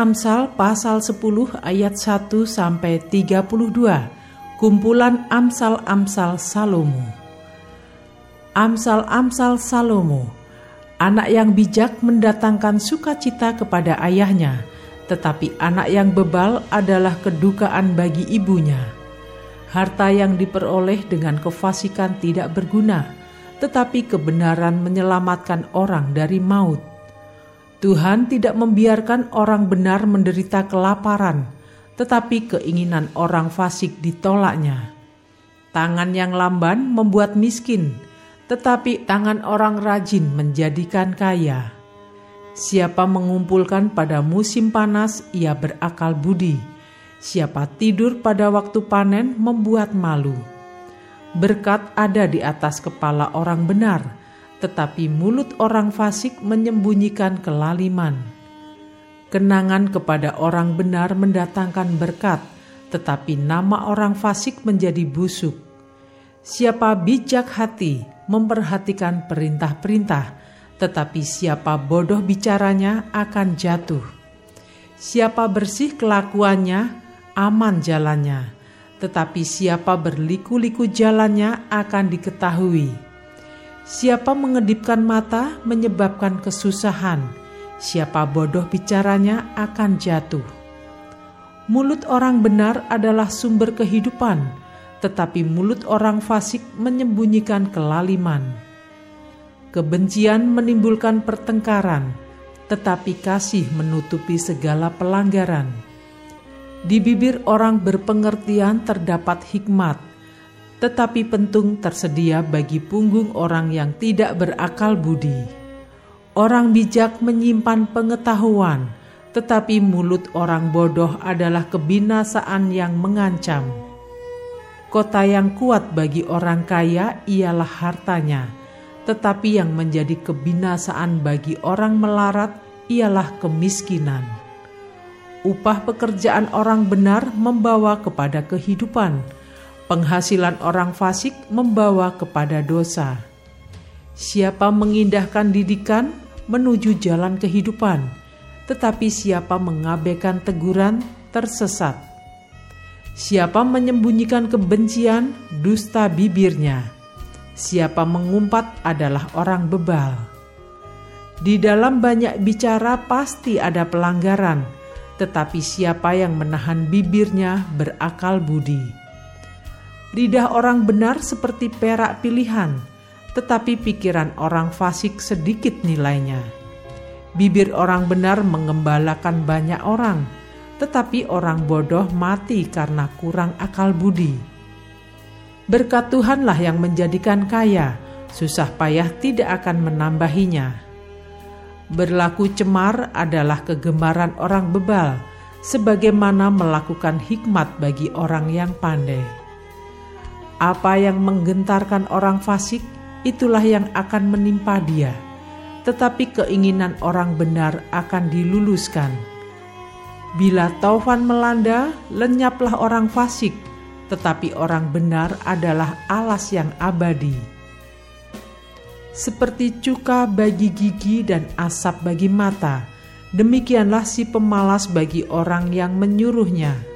Amsal pasal 10 ayat 1 sampai 32. Kumpulan Amsal-amsal Salomo. Amsal-amsal Salomo. Anak yang bijak mendatangkan sukacita kepada ayahnya, tetapi anak yang bebal adalah kedukaan bagi ibunya. Harta yang diperoleh dengan kefasikan tidak berguna, tetapi kebenaran menyelamatkan orang dari maut. Tuhan tidak membiarkan orang benar menderita kelaparan, tetapi keinginan orang fasik ditolaknya. Tangan yang lamban membuat miskin, tetapi tangan orang rajin menjadikan kaya. Siapa mengumpulkan pada musim panas, ia berakal budi. Siapa tidur pada waktu panen, membuat malu. Berkat ada di atas kepala orang benar tetapi mulut orang fasik menyembunyikan kelaliman. Kenangan kepada orang benar mendatangkan berkat, tetapi nama orang fasik menjadi busuk. Siapa bijak hati memperhatikan perintah-perintah, tetapi siapa bodoh bicaranya akan jatuh. Siapa bersih kelakuannya, aman jalannya, tetapi siapa berliku-liku jalannya akan diketahui. Siapa mengedipkan mata menyebabkan kesusahan, siapa bodoh bicaranya akan jatuh. Mulut orang benar adalah sumber kehidupan, tetapi mulut orang fasik menyembunyikan kelaliman. Kebencian menimbulkan pertengkaran, tetapi kasih menutupi segala pelanggaran. Di bibir orang berpengertian terdapat hikmat, tetapi pentung tersedia bagi punggung orang yang tidak berakal budi. Orang bijak menyimpan pengetahuan, tetapi mulut orang bodoh adalah kebinasaan yang mengancam. Kota yang kuat bagi orang kaya ialah hartanya, tetapi yang menjadi kebinasaan bagi orang melarat ialah kemiskinan. Upah pekerjaan orang benar membawa kepada kehidupan Penghasilan orang fasik membawa kepada dosa. Siapa mengindahkan didikan menuju jalan kehidupan, tetapi siapa mengabaikan teguran tersesat. Siapa menyembunyikan kebencian, dusta bibirnya. Siapa mengumpat adalah orang bebal. Di dalam banyak bicara pasti ada pelanggaran, tetapi siapa yang menahan bibirnya berakal budi. Lidah orang benar seperti perak pilihan, tetapi pikiran orang fasik sedikit nilainya. Bibir orang benar mengembalakan banyak orang, tetapi orang bodoh mati karena kurang akal budi. Berkat Tuhanlah yang menjadikan kaya, susah payah tidak akan menambahinya. Berlaku cemar adalah kegemaran orang bebal, sebagaimana melakukan hikmat bagi orang yang pandai. Apa yang menggentarkan orang fasik, itulah yang akan menimpa dia. Tetapi keinginan orang benar akan diluluskan. Bila taufan melanda, lenyaplah orang fasik, tetapi orang benar adalah alas yang abadi. Seperti cuka bagi gigi dan asap bagi mata, demikianlah si pemalas bagi orang yang menyuruhnya.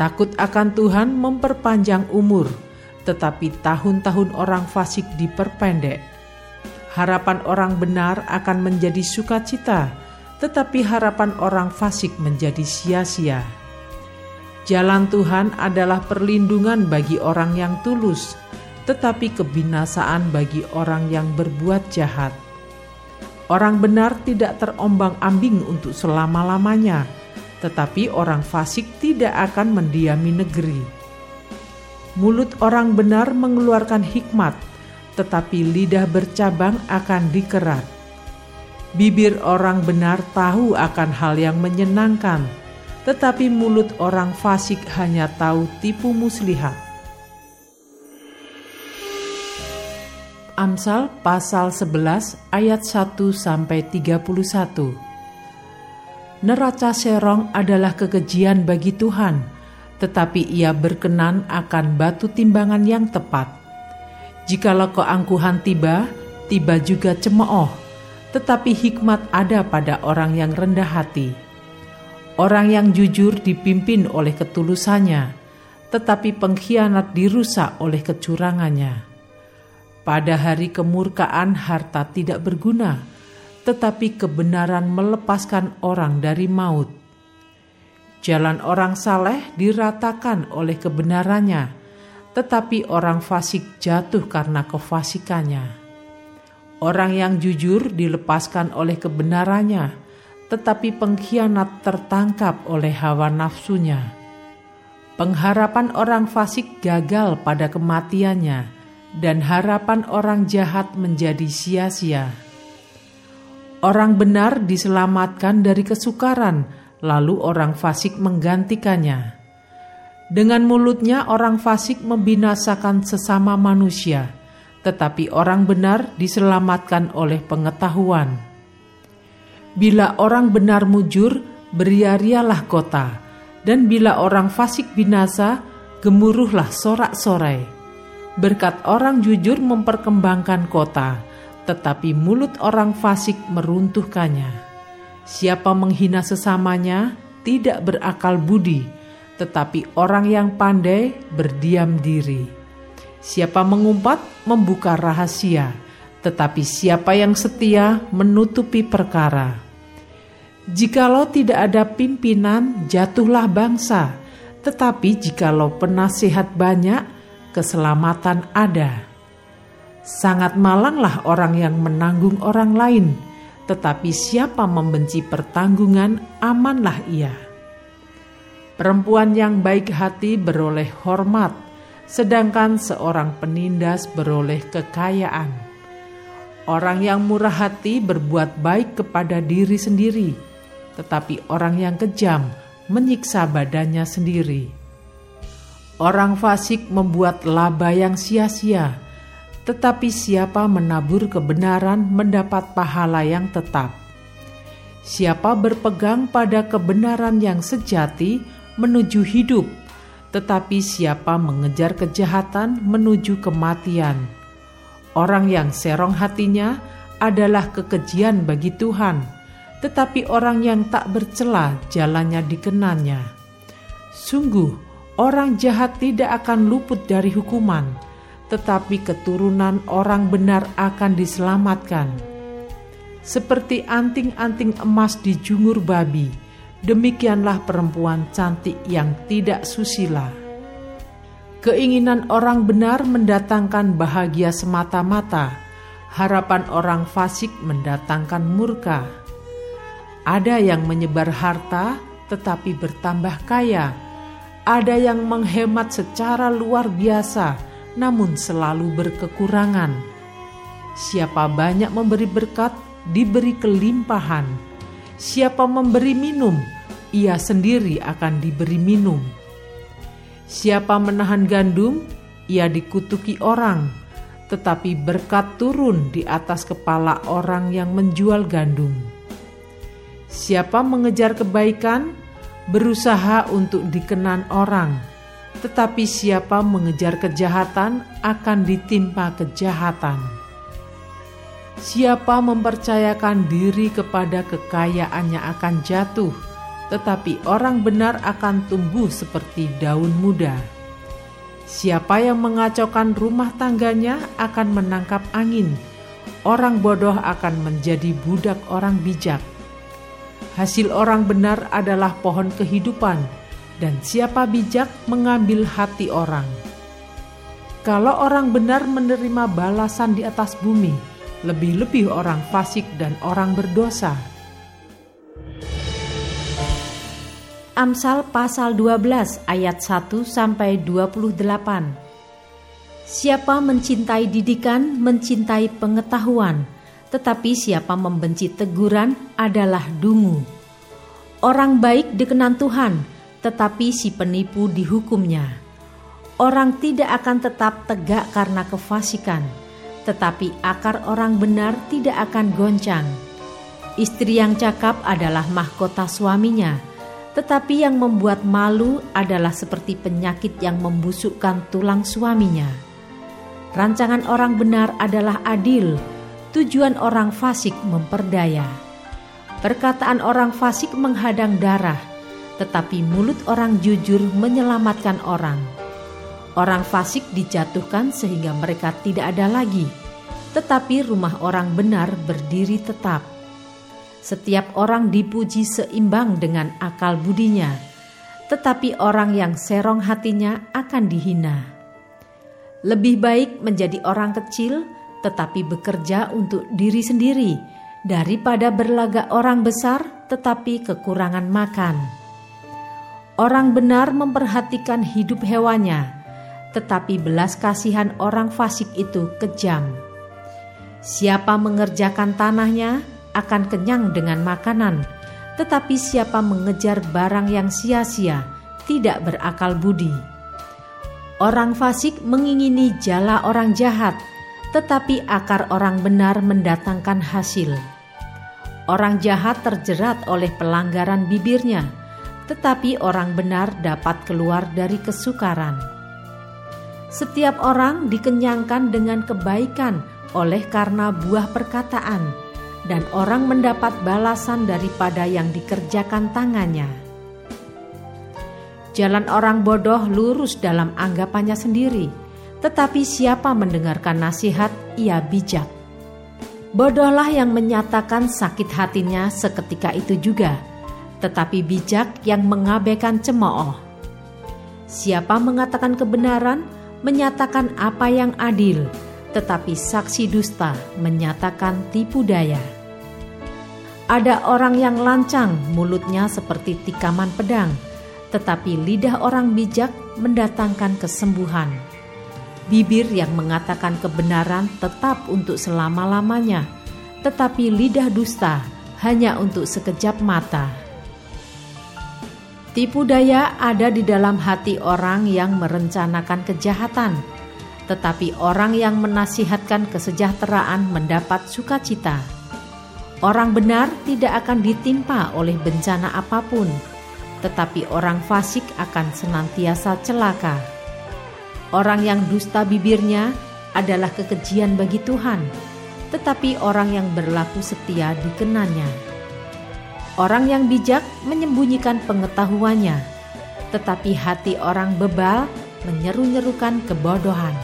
Takut akan Tuhan memperpanjang umur, tetapi tahun-tahun orang fasik diperpendek. Harapan orang benar akan menjadi sukacita, tetapi harapan orang fasik menjadi sia-sia. Jalan Tuhan adalah perlindungan bagi orang yang tulus, tetapi kebinasaan bagi orang yang berbuat jahat. Orang benar tidak terombang-ambing untuk selama-lamanya tetapi orang fasik tidak akan mendiami negeri. Mulut orang benar mengeluarkan hikmat, tetapi lidah bercabang akan dikerat. Bibir orang benar tahu akan hal yang menyenangkan, tetapi mulut orang fasik hanya tahu tipu muslihat. Amsal pasal 11 ayat 1 sampai 31. Neraca serong adalah kekejian bagi Tuhan, tetapi ia berkenan akan batu timbangan yang tepat. Jikalau keangkuhan tiba, tiba juga cemooh tetapi hikmat ada pada orang yang rendah hati. Orang yang jujur dipimpin oleh ketulusannya, tetapi pengkhianat dirusak oleh kecurangannya. Pada hari kemurkaan harta tidak berguna, tetapi kebenaran melepaskan orang dari maut. Jalan orang saleh diratakan oleh kebenarannya, tetapi orang fasik jatuh karena kefasikannya. Orang yang jujur dilepaskan oleh kebenarannya, tetapi pengkhianat tertangkap oleh hawa nafsunya. Pengharapan orang fasik gagal pada kematiannya, dan harapan orang jahat menjadi sia-sia. Orang benar diselamatkan dari kesukaran, lalu orang fasik menggantikannya. Dengan mulutnya, orang fasik membinasakan sesama manusia tetapi orang benar diselamatkan oleh pengetahuan. Bila orang benar mujur, beriarialah kota, dan bila orang fasik binasa, gemuruhlah sorak-sorai. Berkat orang jujur memperkembangkan kota, tetapi mulut orang fasik meruntuhkannya. Siapa menghina sesamanya tidak berakal budi, tetapi orang yang pandai berdiam diri. Siapa mengumpat membuka rahasia, tetapi siapa yang setia menutupi perkara. Jikalau tidak ada pimpinan, jatuhlah bangsa, tetapi jikalau penasihat banyak, keselamatan ada. Sangat malanglah orang yang menanggung orang lain, tetapi siapa membenci pertanggungan, amanlah ia. Perempuan yang baik hati beroleh hormat, sedangkan seorang penindas beroleh kekayaan. Orang yang murah hati berbuat baik kepada diri sendiri, tetapi orang yang kejam menyiksa badannya sendiri. Orang fasik membuat laba yang sia-sia, tetapi siapa menabur kebenaran mendapat pahala yang tetap. Siapa berpegang pada kebenaran yang sejati menuju hidup, tetapi siapa mengejar kejahatan menuju kematian. Orang yang serong hatinya adalah kekejian bagi Tuhan, tetapi orang yang tak bercela jalannya dikenannya. Sungguh, orang jahat tidak akan luput dari hukuman, tetapi keturunan orang benar akan diselamatkan. Seperti anting-anting emas di jungur babi, demikianlah perempuan cantik yang tidak susila. Keinginan orang benar mendatangkan bahagia semata-mata, harapan orang fasik mendatangkan murka. Ada yang menyebar harta tetapi bertambah kaya, ada yang menghemat secara luar biasa namun selalu berkekurangan. Siapa banyak memberi berkat, diberi kelimpahan Siapa memberi minum, ia sendiri akan diberi minum. Siapa menahan gandum, ia dikutuki orang, tetapi berkat turun di atas kepala orang yang menjual gandum. Siapa mengejar kebaikan, berusaha untuk dikenan orang, tetapi siapa mengejar kejahatan akan ditimpa kejahatan. Siapa mempercayakan diri kepada kekayaannya akan jatuh, tetapi orang benar akan tumbuh seperti daun muda. Siapa yang mengacaukan rumah tangganya akan menangkap angin. Orang bodoh akan menjadi budak orang bijak. Hasil orang benar adalah pohon kehidupan, dan siapa bijak mengambil hati orang. Kalau orang benar menerima balasan di atas bumi, lebih-lebih orang fasik dan orang berdosa. Amsal pasal 12 ayat 1 sampai 28. Siapa mencintai didikan mencintai pengetahuan, tetapi siapa membenci teguran adalah dungu. Orang baik dikenan Tuhan, tetapi si penipu dihukumnya. Orang tidak akan tetap tegak karena kefasikan, tetapi akar orang benar tidak akan goncang. Istri yang cakap adalah mahkota suaminya, tetapi yang membuat malu adalah seperti penyakit yang membusukkan tulang suaminya. Rancangan orang benar adalah adil, tujuan orang fasik memperdaya. Perkataan orang fasik menghadang darah, tetapi mulut orang jujur menyelamatkan orang. Orang fasik dijatuhkan sehingga mereka tidak ada lagi, tetapi rumah orang benar berdiri tetap. Setiap orang dipuji seimbang dengan akal budinya, tetapi orang yang serong hatinya akan dihina. Lebih baik menjadi orang kecil tetapi bekerja untuk diri sendiri, daripada berlagak orang besar tetapi kekurangan makan. Orang benar memperhatikan hidup hewannya, tetapi belas kasihan orang fasik itu kejam. Siapa mengerjakan tanahnya akan kenyang dengan makanan, tetapi siapa mengejar barang yang sia-sia tidak berakal budi. Orang fasik mengingini jala orang jahat, tetapi akar orang benar mendatangkan hasil. Orang jahat terjerat oleh pelanggaran bibirnya, tetapi orang benar dapat keluar dari kesukaran. Setiap orang dikenyangkan dengan kebaikan oleh karena buah perkataan, dan orang mendapat balasan daripada yang dikerjakan tangannya. Jalan orang bodoh lurus dalam anggapannya sendiri tetapi siapa mendengarkan nasihat, ia bijak. Bodohlah yang menyatakan sakit hatinya seketika itu juga, tetapi bijak yang mengabaikan cemooh. Siapa mengatakan kebenaran, menyatakan apa yang adil, tetapi saksi dusta menyatakan tipu daya. Ada orang yang lancang, mulutnya seperti tikaman pedang, tetapi lidah orang bijak mendatangkan kesembuhan. Bibir yang mengatakan kebenaran tetap untuk selama-lamanya, tetapi lidah dusta hanya untuk sekejap mata. Tipu daya ada di dalam hati orang yang merencanakan kejahatan, tetapi orang yang menasihatkan kesejahteraan mendapat sukacita. Orang benar tidak akan ditimpa oleh bencana apa pun, tetapi orang fasik akan senantiasa celaka. Orang yang dusta bibirnya adalah kekejian bagi Tuhan, tetapi orang yang berlaku setia dikenanya. Orang yang bijak menyembunyikan pengetahuannya, tetapi hati orang bebal menyeru-nyerukan kebodohan.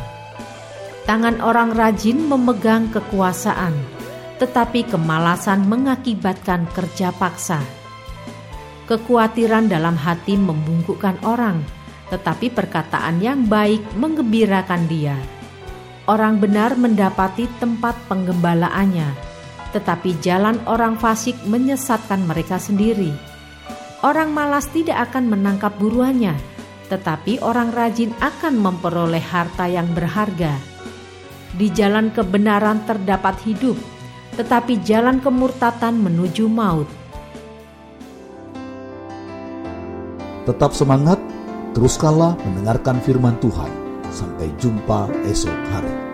Tangan orang rajin memegang kekuasaan, tetapi kemalasan mengakibatkan kerja paksa. Kekhawatiran dalam hati membungkukkan orang, tetapi perkataan yang baik menggembirakan dia. Orang benar mendapati tempat penggembalaannya, tetapi jalan orang fasik menyesatkan mereka sendiri. Orang malas tidak akan menangkap buruannya, tetapi orang rajin akan memperoleh harta yang berharga. Di jalan kebenaran terdapat hidup, tetapi jalan kemurtatan menuju maut. Tetap semangat Teruskanlah mendengarkan firman Tuhan. Sampai jumpa esok hari.